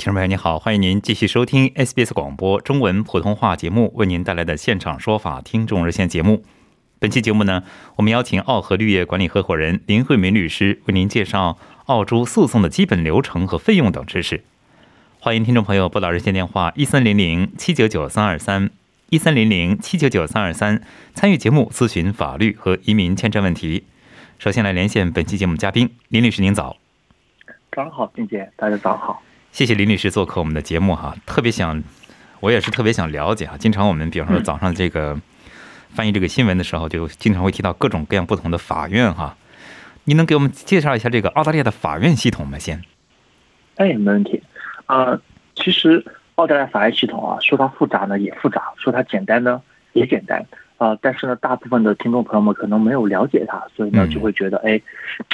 听众朋友，你好，欢迎您继续收听 SBS 广播中文普通话节目为您带来的现场说法听众热线节目。本期节目呢，我们邀请澳和绿业管理合伙人林慧梅律师为您介绍澳洲诉讼的基本流程和费用等知识。欢迎听众朋友拨打热线电话一三零零七九九三二三一三零零七九九三二三参与节目咨询法律和移民签证问题。首先来连线本期节目嘉宾林律师，您早。早上好，静姐，大家早上好。谢谢林律师做客我们的节目哈，特别想，我也是特别想了解哈。经常我们比方说早上这个翻译这个新闻的时候，就经常会提到各种各样不同的法院哈。您能给我们介绍一下这个澳大利亚的法院系统吗？先？哎，没问题。啊，其实澳大利亚法院系统啊，说它复杂呢也复杂，说它简单呢也简单。啊，但是呢，大部分的听众朋友们可能没有了解它，所以呢就会觉得哎，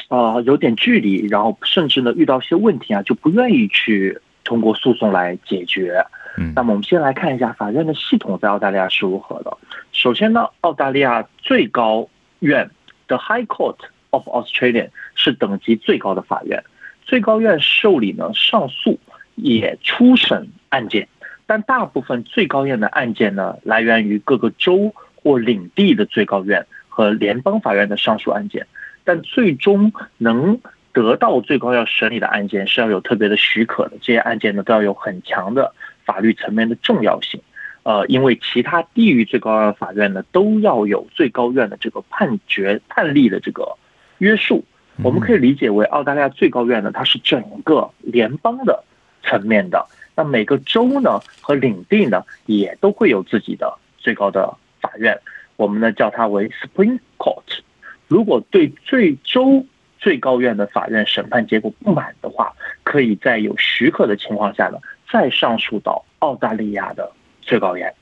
啊有点距离，然后甚至呢遇到一些问题啊，就不愿意去通过诉讼来解决。嗯，那么我们先来看一下法院的系统在澳大利亚是如何的。首先呢，澳大利亚最高院的 High Court of Australia 是等级最高的法院，最高院受理呢上诉也初审案件，但大部分最高院的案件呢来源于各个州。或领地的最高院和联邦法院的上诉案件，但最终能得到最高院审理的案件是要有特别的许可的。这些案件呢都要有很强的法律层面的重要性，呃，因为其他地域最高院法院呢都要有最高院的这个判决判例的这个约束。我们可以理解为澳大利亚最高院呢，它是整个联邦的层面的，那每个州呢和领地呢也都会有自己的最高的。法院，我们呢叫它为 Supreme Court。如果对最州最高院的法院审判结果不满的话，可以在有许可的情况下呢，再上诉到澳大利亚的最高院。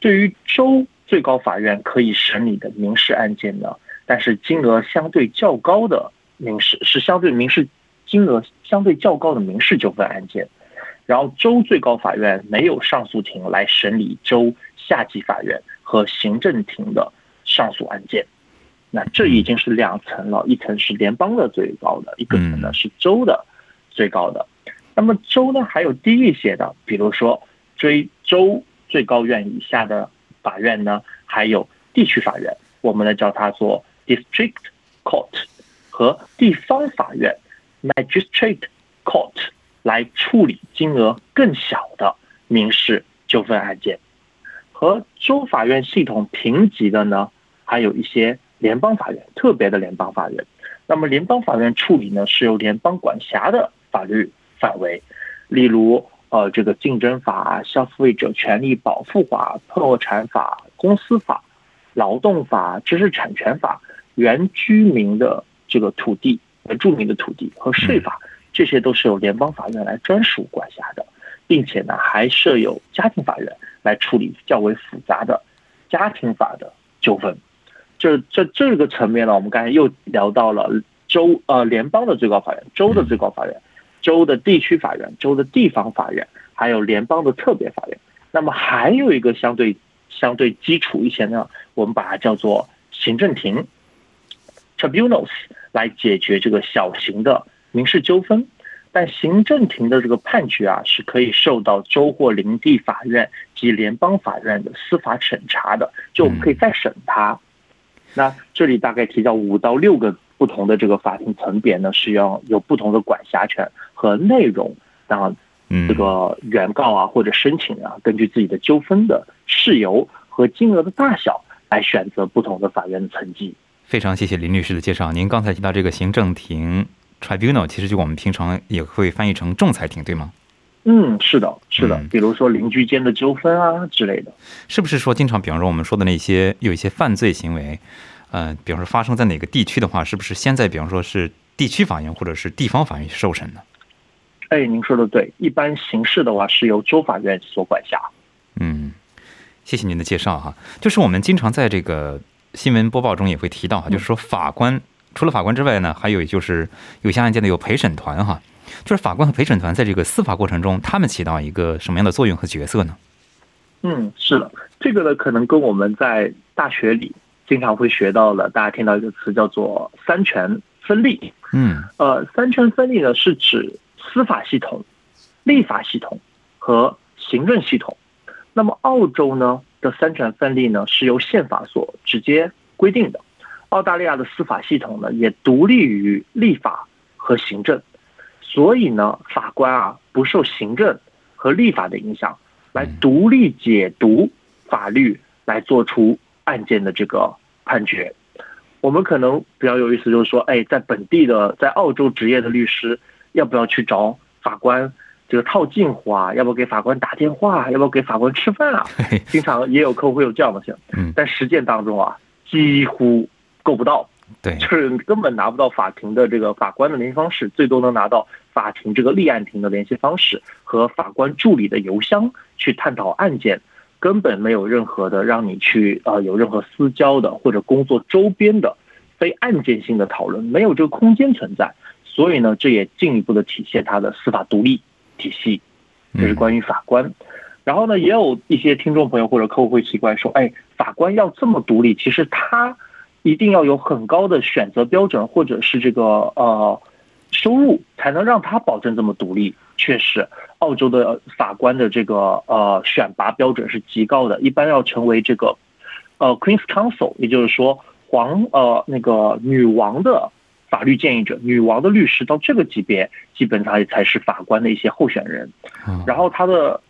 对于州最高法院可以审理的民事案件呢，但是金额相对较高的民事是相对民事金额相对较高的民事纠纷案件。然后州最高法院没有上诉庭来审理州下级法院。和行政庭的上诉案件，那这已经是两层了，一层是联邦的最高的，一个层呢是州的最高的。那么州呢还有低一些的，比如说追州最高院以下的法院呢，还有地区法院，我们呢叫它做 district court 和地方法院 magistrate court 来处理金额更小的民事纠纷案件。和州法院系统平级的呢，还有一些联邦法院，特别的联邦法院。那么联邦法院处理呢，是由联邦管辖的法律范围，例如呃这个竞争法、消费者权利保护法、破产法、公司法、劳动法、知识产权法、原居民的这个土地、原住民的土地和税法，这些都是由联邦法院来专属管辖的。并且呢，还设有家庭法院来处理较为复杂的家庭法的纠纷。这这这个层面呢，我们刚才又聊到了州呃联邦的最高法院、州的最高法院、州的地区法院、州的地方法院，还有联邦的特别法院。那么还有一个相对相对基础一些呢，我们把它叫做行政庭 （tribunals） 来解决这个小型的民事纠纷。但行政庭的这个判决啊，是可以受到州或领地法院及联邦法院的司法审查的，就我们可以再审它。那这里大概提到五到六个不同的这个法庭层别呢，是要有不同的管辖权和内容，然后这个原告啊或者申请啊，根据自己的纠纷的事由和金额的大小来选择不同的法院的层级。非常谢谢林律师的介绍。您刚才提到这个行政庭。Tribunal 其实就我们平常也会翻译成仲裁庭，对吗？嗯，是的，是的嗯，比如说邻居间的纠纷啊之类的。是不是说经常，比方说我们说的那些有一些犯罪行为，呃，比方说发生在哪个地区的话，是不是先在比方说是地区法院或者是地方法院受审呢？哎，您说的对，一般刑事的话是由州法院所管辖。嗯，谢谢您的介绍哈。就是我们经常在这个新闻播报中也会提到哈，就是说法官除了法官之外呢，还有就是有些案件呢有陪审团哈。就是法官和陪审团在这个司法过程中，他们起到一个什么样的作用和角色呢？嗯，是的，这个呢可能跟我们在大学里经常会学到的，大家听到一个词叫做三权分立。嗯呃，三权分立呢是指司法系统、立法系统和行政系统。那么澳洲呢的三权分立呢是由宪法所直接规定的。澳大利亚的司法系统呢也独立于立法和行政，所以呢法官啊不受行政和立法的影响，来独立解读法律，来做出案件的这个判决。我们可能比较有意思，就是说，哎，在本地的在澳洲执业的律师，要不要去找法官这个套近乎啊？要不要给法官打电话？要不要给法官吃饭啊？经常也有客户会有这样的想，嗯，但实践当中啊，几乎够不到，对。就，是根本拿不到法庭的这个法官的联系方式，最多能拿到法庭这个立案庭的联系方式和法官助理的邮箱去探讨案件，根本没有任何的让你去呃有任何私交的或者工作周边的非案件性的讨论，没有这个空间存在，所以呢，这也进一步的体现它的司法独立体系，这是关于法官。然后呢，也有一些听众朋友或者客户会奇怪说，哎，法官要这么独立，其实他一定要有很高的选择标准，或者是这个呃收入，才能让他保证这么独立。确实，澳洲的法官的这个呃选拔标准是极高的，一般要成为这个呃 Queen's Counsel，也就是说皇呃那个女王的法律建议者、女王的律师到这个级别，基本上也才是法官的一些候选人。嗯然后他的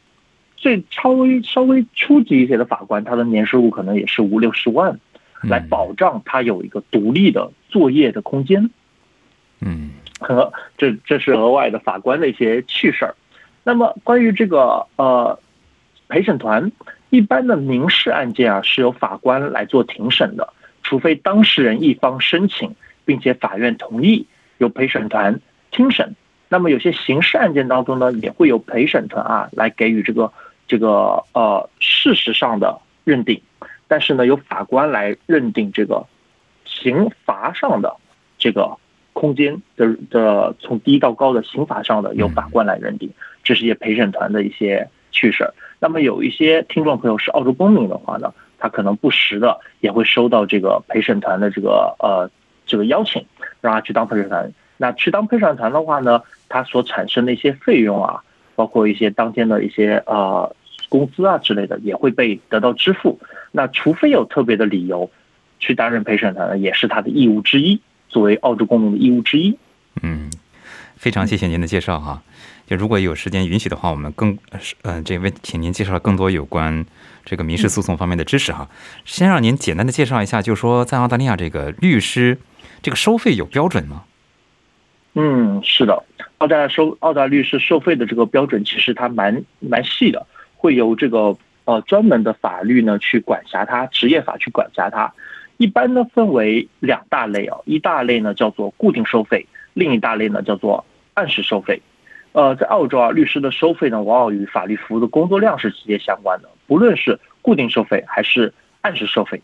最稍微稍微初级一些的法官，他的年收入可能也是五六十万，来保障他有一个独立的作业的空间。嗯和这这是额外的法官的一些趣事儿。那么关于这个呃陪审团，一般的民事案件啊是由法官来做庭审的，除非当事人一方申请，并且法院同意，由陪审团听审。那么有些刑事案件当中呢，也会有陪审团啊来给予这个这个呃事实上的认定，但是呢由法官来认定这个刑罚上的这个空间的的从低到高的刑法上的由法官来认定，这是一些陪审团的一些趣事儿。那么有一些听众朋友是澳洲公民的话呢，他可能不时的也会收到这个陪审团的这个呃这个邀请，让他去当陪审团。那去当陪审团的话呢，他所产生的一些费用啊，包括一些当天的一些呃工资啊之类的，也会被得到支付。那除非有特别的理由，去担任陪审团呢，也是他的义务之一，作为澳洲公民的义务之一。嗯，非常谢谢您的介绍哈。就如果有时间允许的话，我们更呃这位请您介绍更多有关这个民事诉讼方面的知识哈。先让您简单的介绍一下，就是说在澳大利亚这个律师这个收费有标准吗？嗯，是的，澳大利亚收澳大利亚律师收费的这个标准其实它蛮蛮细的，会由这个呃专门的法律呢去管辖它，职业法去管辖它。一般呢分为两大类啊，一大类呢叫做固定收费，另一大类呢叫做按时收费。呃，在澳洲啊，律师的收费呢往往与法律服务的工作量是直接相关的，不论是固定收费还是按时收费。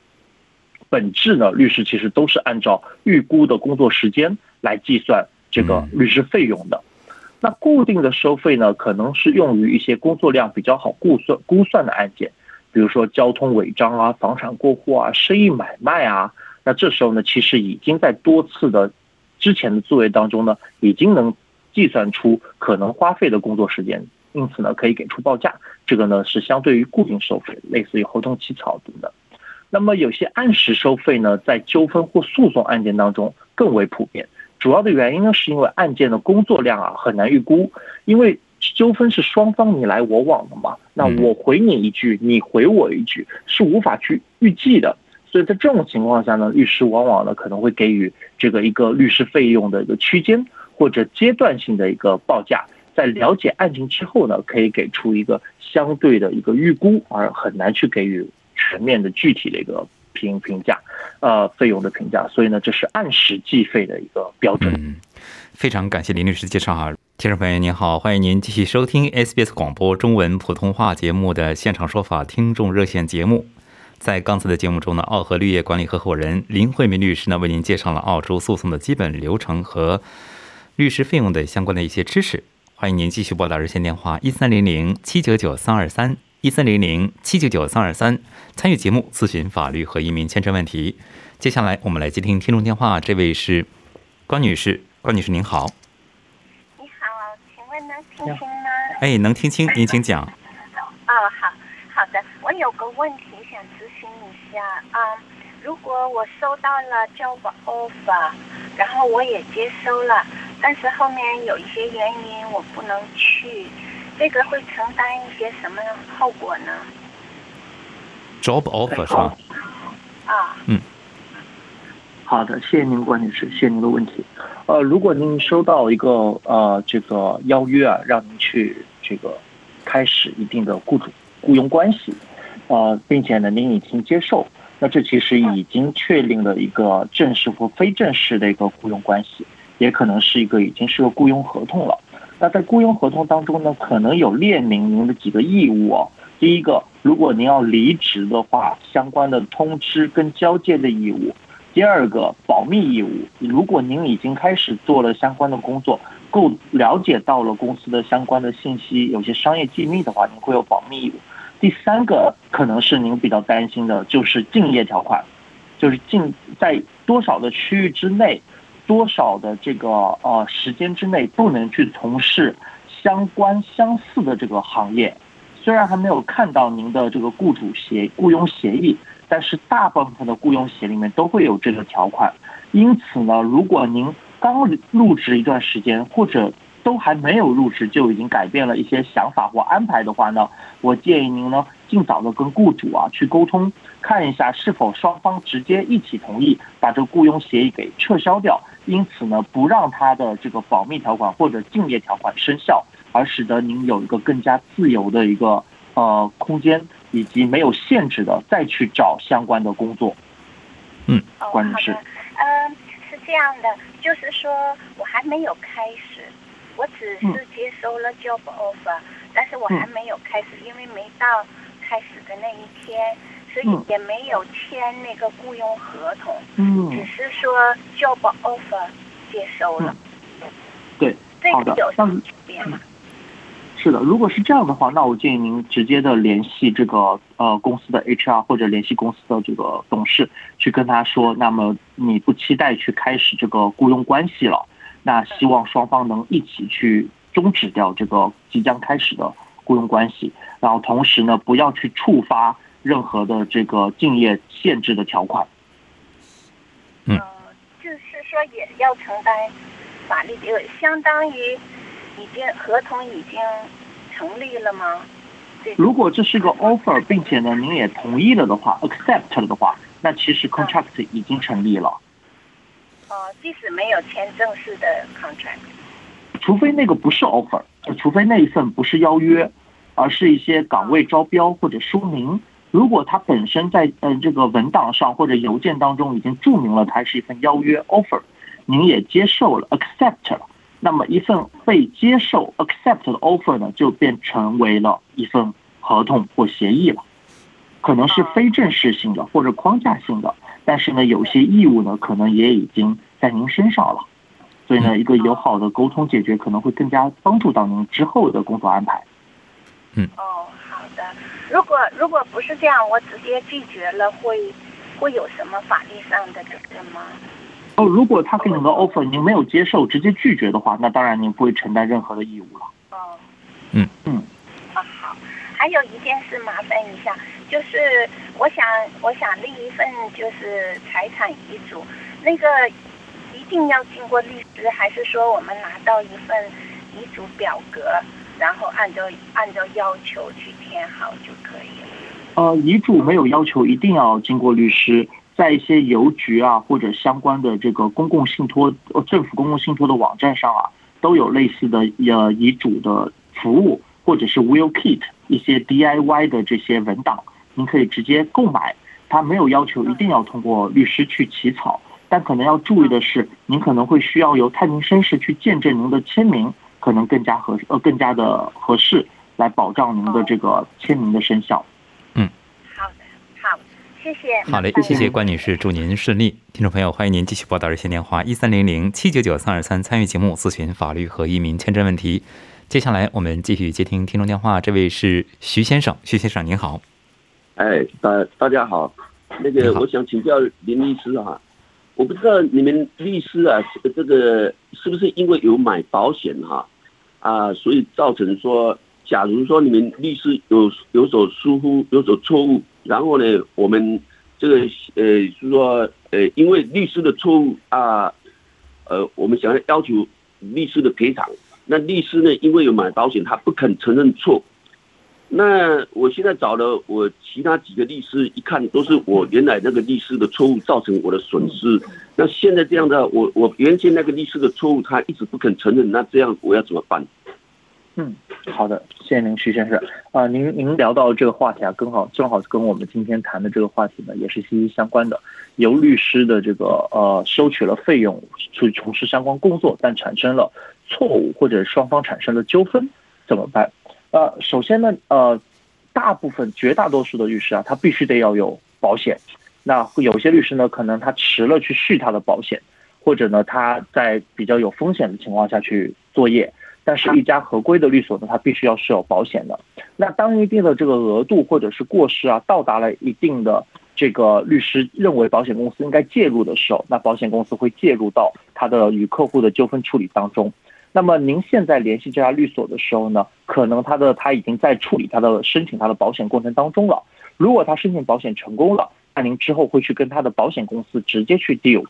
本质呢，律师其实都是按照预估的工作时间来计算这个律师费用的。那固定的收费呢，可能是用于一些工作量比较好估算估算的案件，比如说交通违章啊、房产过户啊、生意买卖啊。那这时候呢，其实已经在多次的之前的作业当中呢，已经能计算出可能花费的工作时间，因此呢，可以给出报价。这个呢是相对于固定收费，类似于合同起草等等。那么有些按时收费呢，在纠纷或诉讼案件当中更为普遍。主要的原因呢，是因为案件的工作量啊很难预估，因为纠纷是双方你来我往的嘛，那我回你一句，你回我一句，是无法去预计的。所以在这种情况下呢，律师往往呢可能会给予这个一个律师费用的一个区间或者阶段性的一个报价，在了解案情之后呢，可以给出一个相对的一个预估，而很难去给予全面的具体的一个评评价，呃，费用的评价。所以呢，这是按时计费的一个标准。嗯，非常感谢林律师的介绍啊。听众朋友您好，欢迎您继续收听 SBS 广播中文普通话节目的现场说法听众热线节目。在刚才的节目中呢，澳和绿业管理合伙人林慧明律师呢为您介绍了澳洲诉讼的基本流程和律师费用的相关的一些知识。欢迎您继续拨打热线电话一三零零七九九三二三一三零零七九九三二三参与节目咨询法律和移民签证问题。接下来我们来接听听众电话，这位是关女士，关女士您好。你好，请问能听清吗？哎，能听清，您请讲。哦，好好的，我有个问题想咨询一下啊、如果我收到了 job offer，然后我也接收了，但是后面有一些原因我不能去，这个会承担一些什么后果呢？Job offer 是吧？啊，嗯好的，谢谢您，关女士，谢谢您的问题。呃，如果您收到一个呃这个邀约啊，让您去这个开始一定的雇主雇佣关系，呃，并且呢您已经接受，那这其实已经确定了一个正式或非正式的一个雇佣关系，也可能是一个已经是个雇佣合同了。那在雇佣合同当中呢，可能有列明您的几个义务哦。第一个，如果您要离职的话，相关的通知跟交接的义务。第二个，保密义务。如果您已经开始做了相关的工作，够了解到了公司的相关的信息，有些商业机密的话，您会有保密义务。第三个，可能是您比较担心的，就是竞业条款，就是竞在多少的区域之内，多少的这个呃时间之内，不能去从事相关相似的这个行业。虽然还没有看到您的这个雇主协雇佣协议，但是大部分的雇佣协里面都会有这个条款。因此呢，如果您刚入职一段时间，或者都还没有入职就已经改变了一些想法或安排的话呢，我建议您呢尽早的跟雇主啊去沟通，看一下是否双方直接一起同意把这个雇佣协议给撤销掉。因此呢，不让他的这个保密条款或者竞业条款生效，而使得您有一个更加自由的一个呃空间，以及没有限制的再去找相关的工作。嗯，关女士嗯，是这样的，就是说我还没有开始，我只嗯。是接收了 job offer，、但是我还没有开始，因为没到开始的那一天，所以嗯。也没有签那个雇佣合同，嗯。只是说 job offer 接收了。对，这好的。个有什么那嗯区别吗？是的，如果是这样的话，那我建议您直接的联系这个呃公司的 HR 或者联系公司的这个董事，去跟他说，那么你不期待去开始这个雇佣关系了，那希望双方能一起去终止掉这个即将开始的雇佣关系，然后同时呢，不要去触发任何的这个竞业限制的条款。嗯呃，就是说也要承担法律责任，相当于已经合同已经成立了吗？如果这是个 offer，并且呢您也同意了的话，accept 了的话，那其实 contract 已经成立了。呃，即使没有签正式的 contract，除非那个不是 offer，呃除非那一份不是邀约，而是一些岗位招标或者说明。如果它本身在呃这个文档上或者邮件当中已经注明了它是一份邀约 offer，您也接受了 accept 了，那么一份被接受 accept 的 offer 呢，就变成为了一份合同或协议了，可能是非正式性的或者框架性的，但是呢，有些义务呢，可能也已经在您身上了。所以呢，一个友好的沟通解决可能会更加帮助到您之后的工作安排。嗯哦，好的。如果如果不是这样，我直接拒绝了，会会有什么法律上的责任吗？哦，如果他给你的 offer 您没有接受，直接拒绝的话，那当然您不会承担任何的义务了。哦，嗯嗯。还有一件事麻烦一下，就是我想我想立一份就是财产遗嘱，那个一定要经过律师，还是说我们拿到一份遗嘱表格，然后按照按照要求去填好就可以了？呃，遗嘱没有要求一定要经过律师，在一些邮局啊或者相关的这个公共信托、呃政府公共信托的网站上啊，都有类似的呃遗嘱的服务，或者是 will kit 一些 DIY 的这些文档，您可以直接购买。它没有要求一定要通过律师去起草，但可能要注意的是，您可能会需要由太平绅士去见证您的签名，可能更加合呃更加的合适，来保障您的这个签名的生效。嗯，好的，好，谢谢。好嘞，谢谢关女士，祝您顺利。听众朋友，欢迎您继续拨打热线电话一三零零七九九三二三参与节目咨询法律和移民签证问题。接下来我们继续接听听众电话，这位是徐先生，徐先生您好。哎，大大家好，那个我想请教林律师哈，我不知道你们律师啊，这个是不是因为有买保险哈啊，所以造成说，假如说你们律师有有所疏忽、有所错误，然后呢，我们这个呃是说呃，因为律师的错误啊，呃，我们想要要求律师的赔偿，那律师呢，因为有买保险，他不肯承认错。那我现在找了我其他几个律师，一看都是我原来那个律师的错误造成我的损失。那现在这样的，我我原先那个律师的错误，他一直不肯承认，那这样我要怎么办？嗯，好的，谢谢您，徐先生。啊，您您聊到这个话题啊，刚好正好跟我们今天谈的这个话题呢，也是息息相关的。由律师的这个呃收取了费用去从事相关工作，但产生了错误或者双方产生了纠纷，怎么办？呃，首先呢，呃，大部分绝大多数的律师啊，他必须得要有保险。那有些律师呢，可能他迟了去续他的保险，或者呢，他在比较有风险的情况下去作业。但是，一家合规的律所呢，它必须要是有保险的。那当一定的这个额度或者是过失啊，到达了一定的这个律师认为保险公司应该介入的时候，那保险公司会介入到他的与客户的纠纷处理当中。那么您现在联系这家律所的时候呢，可能他的他已经在处理他的申请他的保险过程当中了。如果他申请保险成功了，那您之后会去跟他的保险公司直接去 deal，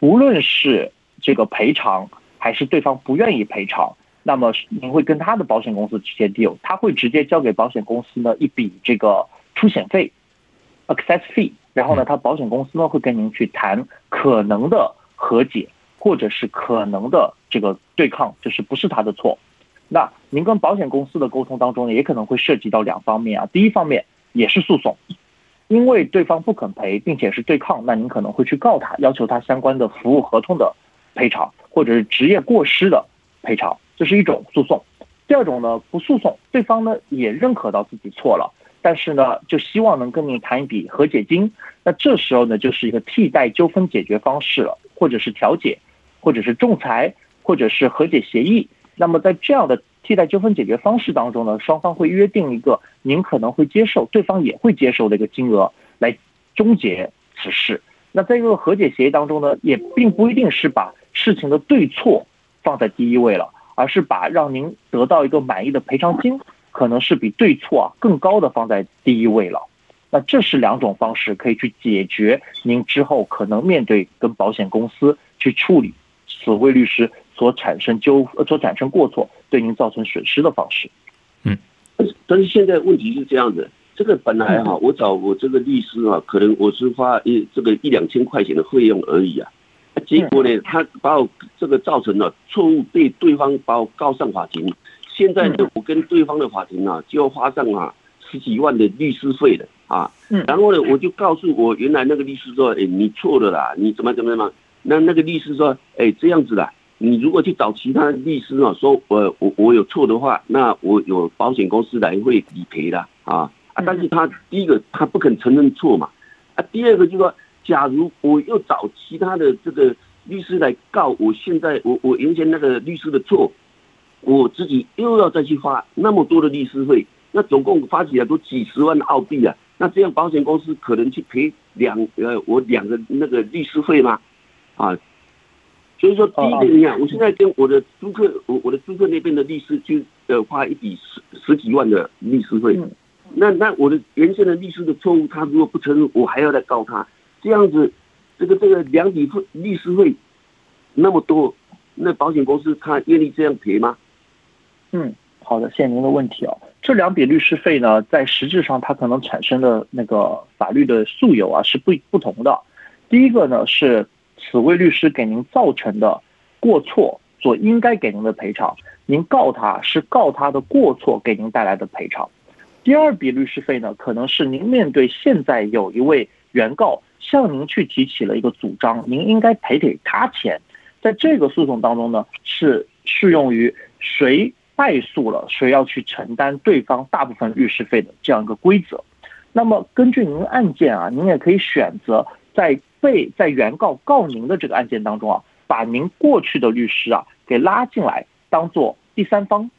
无论是这个赔偿还是对方不愿意赔偿，那么您会跟他的保险公司直接 deal，他会直接交给保险公司呢一笔这个出险费，access fee，然后呢，他保险公司呢会跟您去谈可能的和解。或者是可能的这个对抗，就是不是他的错。那您跟保险公司的沟通当中呢，也可能会涉及到两方面啊。第一方面也是诉讼，因为对方不肯赔，并且是对抗，那您可能会去告他，要求他相关的服务合同的赔偿，或者是职业过失的赔偿，这是一种诉讼。第二种呢，不诉讼，对方呢也认可到自己错了，但是呢就希望能跟您谈一笔和解金。那这时候呢，就是一个替代纠纷解决方式了，或者是调解。或者是仲裁，或者是和解协议。那么在这样的替代纠纷解决方式当中呢，双方会约定一个您可能会接受，对方也会接受的一个金额来终结此事。那在这个和解协议当中呢，也并不一定是把事情的对错放在第一位了，而是把让您得到一个满意的赔偿金，可能是比对错更高的放在第一位了。那这是两种方式可以去解决您之后可能面对跟保险公司去处理。此位律师所产生纠所产生过错，对您造成损失的方式。嗯，但是现在问题是这样的，这个本来哈，我找我这个律师啊，可能我是花一这个一两千块钱的费用而已啊，结果呢，他把我这个造成了错误，被对方把我告上法庭。现在呢，我跟对方的法庭啊，就要花上啊十几万的律师费了啊。嗯，然后呢，我就告诉我原来那个律师说，哎，你错了啦，你怎么怎么怎么。那那个律师说：“哎，这样子的，你如果去找其他律师啊，说我我我有错的话，那我有保险公司来会理赔的啊啊！但是他第一个他不肯承认错嘛啊，第二个就说，假如我又找其他的这个律师来告我，现在我我原先那个律师的错，我自己又要再去花那么多的律师费，那总共花起来都几十万澳币啊！那这样保险公司可能去赔两呃我两个那个律师费吗？”啊，所以说第一个你看，我现在跟我的租客，我我的租客那边的律师就呃花一笔十十几万的律师费，那那我的原先的律师的错误，他如果不承认，我还要再告他，这样子，这个这个两笔费律师费那么多，那保险公司他愿意这样赔吗？嗯，好的，谢谢您的问题哦。这两笔律师费呢，在实质上它可能产生的那个法律的诉有啊是不不同的。第一个呢是。此位律师给您造成的过错所应该给您的赔偿，您告他是告他的过错给您带来的赔偿。第二笔律师费呢，可能是您面对现在有一位原告向您去提起了一个主张，您应该赔给他钱。在这个诉讼当中呢，是适用于谁败诉了，谁要去承担对方大部分律师费的这样一个规则。那么根据您的案件啊，您也可以选择在被在原告告您的这个案件当中啊，把您过去的律师啊给拉进来，当做第三方。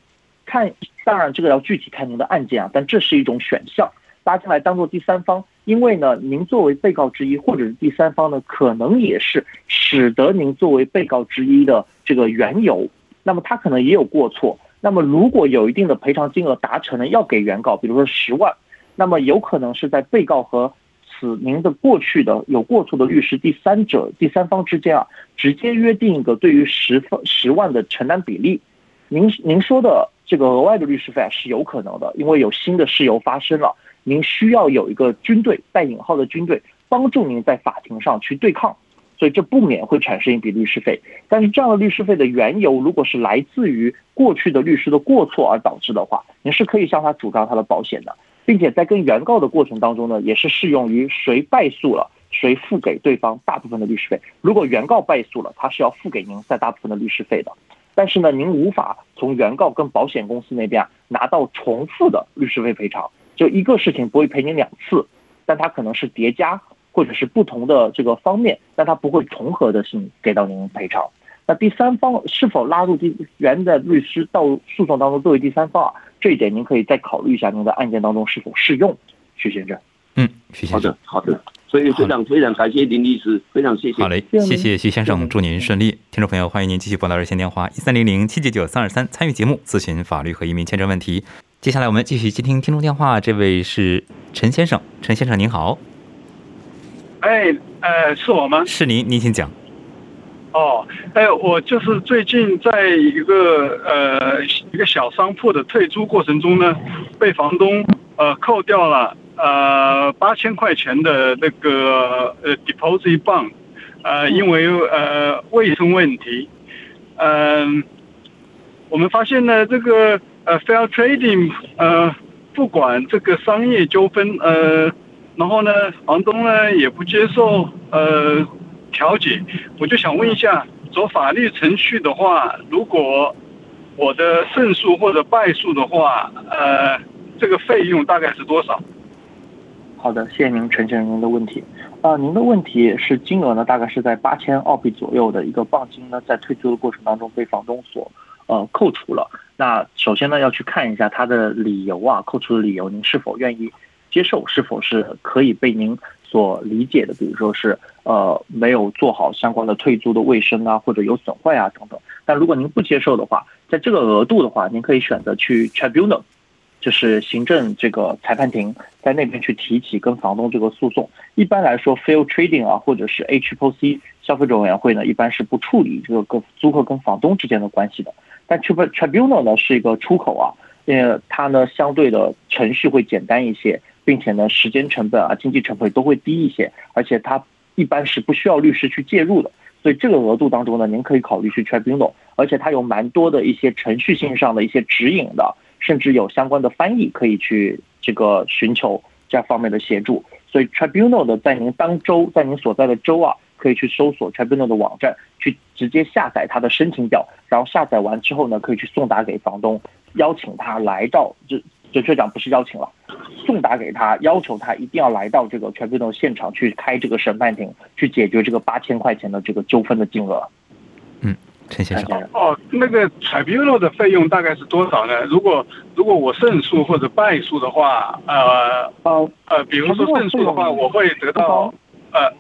看，当然这个要具体看您的案件啊，但这是一种选项，拉进来当做第三方。因为呢，您作为被告之一或者是第三方呢，可能也是使得您作为被告之一的这个缘由。那么他可能也有过错。那么如果有一定的赔偿金额达成了，要给原告，比如说十万，那么有可能是在被告和此您的过去的有过错的律师第三者第三方之间啊，直接约定一个对于十分十万的承担比例。您您说的这个额外的律师费是有可能的，因为有新的事由发生了。您需要有一个军队带引号的军队帮助您在法庭上去对抗，所以这不免会产生一笔律师费。但是这样的律师费的缘由，如果是来自于过去的律师的过错而导致的话，您是可以向他主张他的保险的，并且在跟原告的过程当中呢，也是适用于谁败诉了，谁付给对方大部分的律师费。如果原告败诉了，他是要付给您在大部分的律师费的。但是呢，您无法从原告跟保险公司那边拿到重复的律师费赔偿。就一个事情不会赔您两次，但它可能是叠加或者是不同的这个方面，但它不会重合的性给到您赔偿。那第三方是否拉入第原的律师到诉讼当中作为第三方啊？这一点您可以再考虑一下，您的案件当中是否适用，徐先生。嗯，徐先生。好的，好的。所以非常非常感谢林律师，非常谢谢。好嘞，谢谢徐先生，祝您顺利。听众朋友，欢迎您继续拨打热线电话一三零零七九九三二三参与节目咨询法律和移民签证问题。接下来我们继续接听听众电话，这位是陈先生，陈先生您好。哎，呃，是我吗？是您，您请讲。哦，哎，我就是最近在一个呃一个小商铺的退租过程中呢，被房东呃扣掉了呃八千块钱的那个呃 deposit bond，呃，因为呃卫生问题，嗯，我们发现呢这个。呃，fair trading，呃，不管这个商业纠纷，呃，然后呢，房东呢也不接受呃调解，我就想问一下，走法律程序的话，如果我的胜诉或者败诉的话，呃，这个费用大概是多少？好的，谢谢您陈先生您的问题。啊，您的问题是金额呢，大概是在八千澳币左右的一个磅金呢，在退租的过程当中被房东所呃扣除了。那首先呢，要去看一下他的理由啊，扣除的理由，您是否愿意接受，是否是可以被您所理解的？比如说是呃没有做好相关的退租的卫生啊，或者有损坏啊等等。但如果您不接受的话，在这个额度的话，您可以选择去 tribunal，就是行政这个裁判庭，在那边去提起跟房东这个诉讼。一般来说，fair trading 啊，或者是 H P C 消费者委员会呢，一般是不处理这个跟租客跟房东之间的关系的。但 tribunal 呢是一个出口啊，呃它呢相对的程序会简单一些，并且呢时间成本啊、经济成本都会低一些，而且它一般是不需要律师去介入的，所以这个额度当中呢，您可以考虑去 tribunal，而且它有蛮多的一些程序性上的一些指引的，甚至有相关的翻译可以去这个寻求这方面的协助，所以 tribunal 的在您当州，在您所在的州啊。可以去搜索 tribunal 的网站，去直接下载他的申请表，然后下载完之后呢，可以去送达给房东，邀请他来到，就准确讲不是邀请了，送达给他，要求他一定要来到这个 tribunal 现场去开这个审判庭，去解决这个八千块钱的这个纠纷的金额。嗯，陈先生。哦，那个 tribunal 的费用大概是多少呢？如果如果我胜诉或者败诉的话，呃呃呃，比如说胜诉的话，我会得到呃。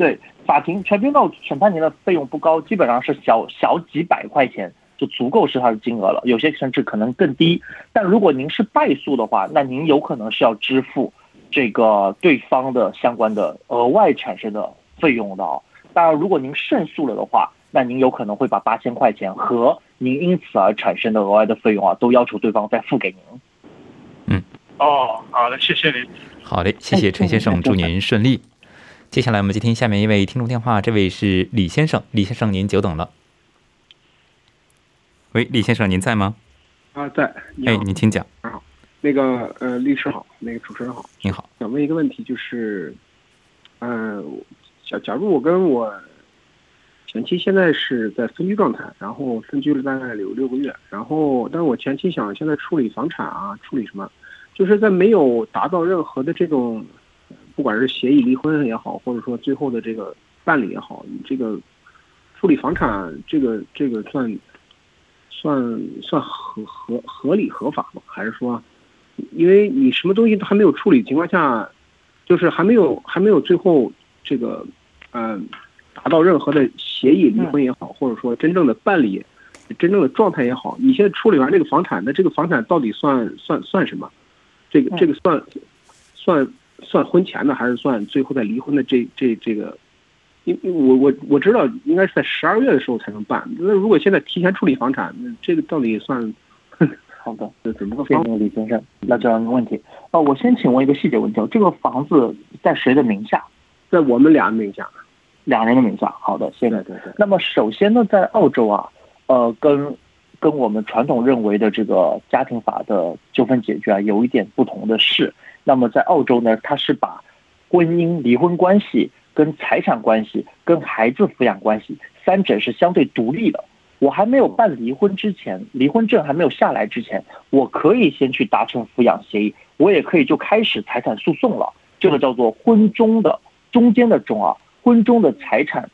对，法庭 tribunal 审判庭的费用不高，基本上是小小几百块钱就足够是它的金额了，有些甚至可能更低。但如果您是败诉的话，那您有可能是要支付这个对方的相关的额外产生的费用的。当然，如果您胜诉了的话，那您有可能会把八千块钱和您因此而产生的额外的费用啊，都要求对方再付给您。嗯，哦，好的，谢谢您。好嘞，谢谢陈先生，祝您顺利。接下来我们接听下面一位听众电话，这位是李先生，李先生您久等了。喂，李先生，您在吗？啊，在。你哎好，，您请讲。好。那个呃，律师好，那个主持人好，您好，想问一个问题，就是，嗯、假假如我跟我前妻现在是在分居状态，然后分居了大概有六个月，然后但是我前妻想现在处理房产啊，处理什么，就是在没有达到任何的这种，不管是协议离婚也好，或者说最后的这个办理也好，你这个处理房产这个这个算算算合合合理合法吗？还是说？因为你什么东西都还没有处理情况下，就是还没有还没有最后这个，嗯、达到任何的协议离婚也好，或者说真正的办理真正的状态也好，你现在处理完这个房产，那这个房产到底算算算什么？这个这个算算算婚前的，还是算最后再离婚的这这这个？因因为我我我知道应该是在十二月的时候才能办，那如果现在提前处理房产，那这个到底算好的，是怎么个方谢谢李先生那这样一个问题。呃，我先请问一个细节问题哦，这个房子在谁的名下？在我们俩名下？两人的名下。好的，谢谢。对对对。那么首先呢，在澳洲啊，呃，跟跟我们传统认为的这个家庭法的纠纷解决啊，有一点不同的是，那么在澳洲呢，它是把婚姻、离婚关系、跟财产关系、跟孩子抚养关系三者是相对独立的。我还没有办离婚之前，离婚证还没有下来之前，我可以先去达成抚养协议，我也可以就开始财产诉讼了。这个叫做婚中的中间的中啊，婚中的财产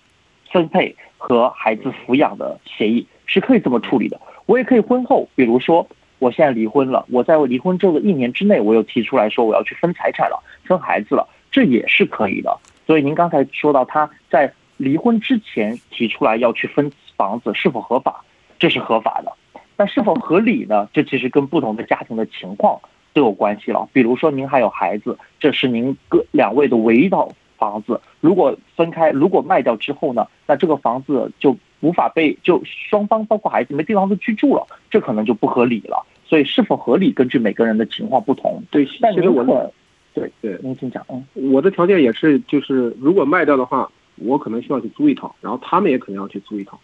分配和孩子抚养的协议是可以这么处理的。我也可以婚后，比如说我现在离婚了，我在我离婚之后的一年之内，我又提出来说我要去分财产了，分孩子了，这也是可以的。所以您刚才说到他在离婚之前提出来要去分房子是否合法，这是合法的。但是否合理呢？这其实跟不同的家庭的情况都有关系了。比如说您还有孩子，这是您各两位的唯一套房子，如果分开，如果卖掉之后呢，那这个房子就无法被就双方包括孩子没地方去居住了，这可能就不合理了。所以是否合理，根据每个人的情况不同。对，但您其实我的对对，您请讲，嗯。我的条件也是，就是如果卖掉的话，我可能需要去租一套，然后他们也可能要去租一套。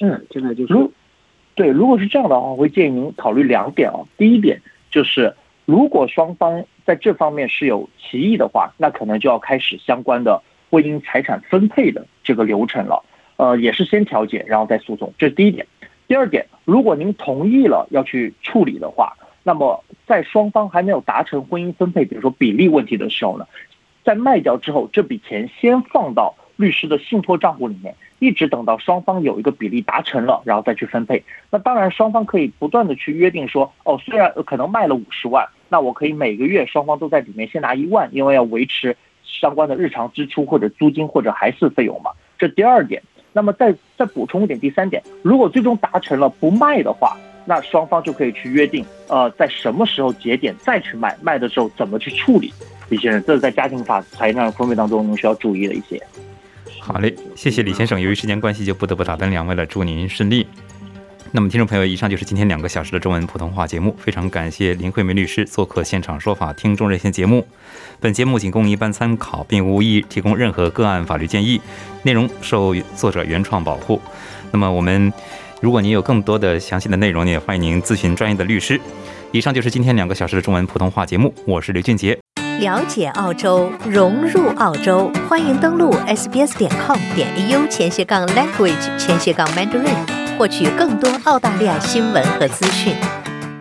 嗯，现在就是如对，如果是这样的话，我会建议您考虑两点哦。第一点就是，如果双方在这方面是有歧义的话，那可能就要开始相关的婚姻财产分配的这个流程了。呃，也是先调解，然后再诉讼，这是第一点。第二点，如果您同意了要去处理的话，那么在双方还没有达成婚姻分配，比如说比例问题的时候呢，在卖掉之后，这笔钱先放到律师的信托账户里面，一直等到双方有一个比例达成了，然后再去分配。那当然，双方可以不断的去约定说，哦，虽然可能卖了五十万，那我可以每个月双方都在里面先拿一万，因为要维持相关的日常支出或者租金或者还是费用嘛。这第二点。那么再再补充一点，第三点，如果最终达成了不卖的话，那双方就可以去约定，呃，在什么时候节点再去卖，卖的时候怎么去处理。李先生，这是在家庭法财产分配当中您需要注意的一些。好嘞，谢谢李先生。由于时间关系，就不得不打断两位了，祝您顺利。那么，听众朋友，以上就是今天两个小时的中文普通话节目。非常感谢林慧梅律师做客现场说法听众热线节目。本节目仅供一般参考，并无意提供任何个案法律建议，内容受作者原创保护。那么，我们如果您有更多的详细的内容，也欢迎您咨询专业的律师。以上就是今天两个小时的中文普通话节目，我是刘俊杰。了解澳洲，融入澳洲，欢迎登录 sbs 点 com 点 au 前斜杠 language 前斜杠 mandarin，获取更多澳大利亚新闻和资讯。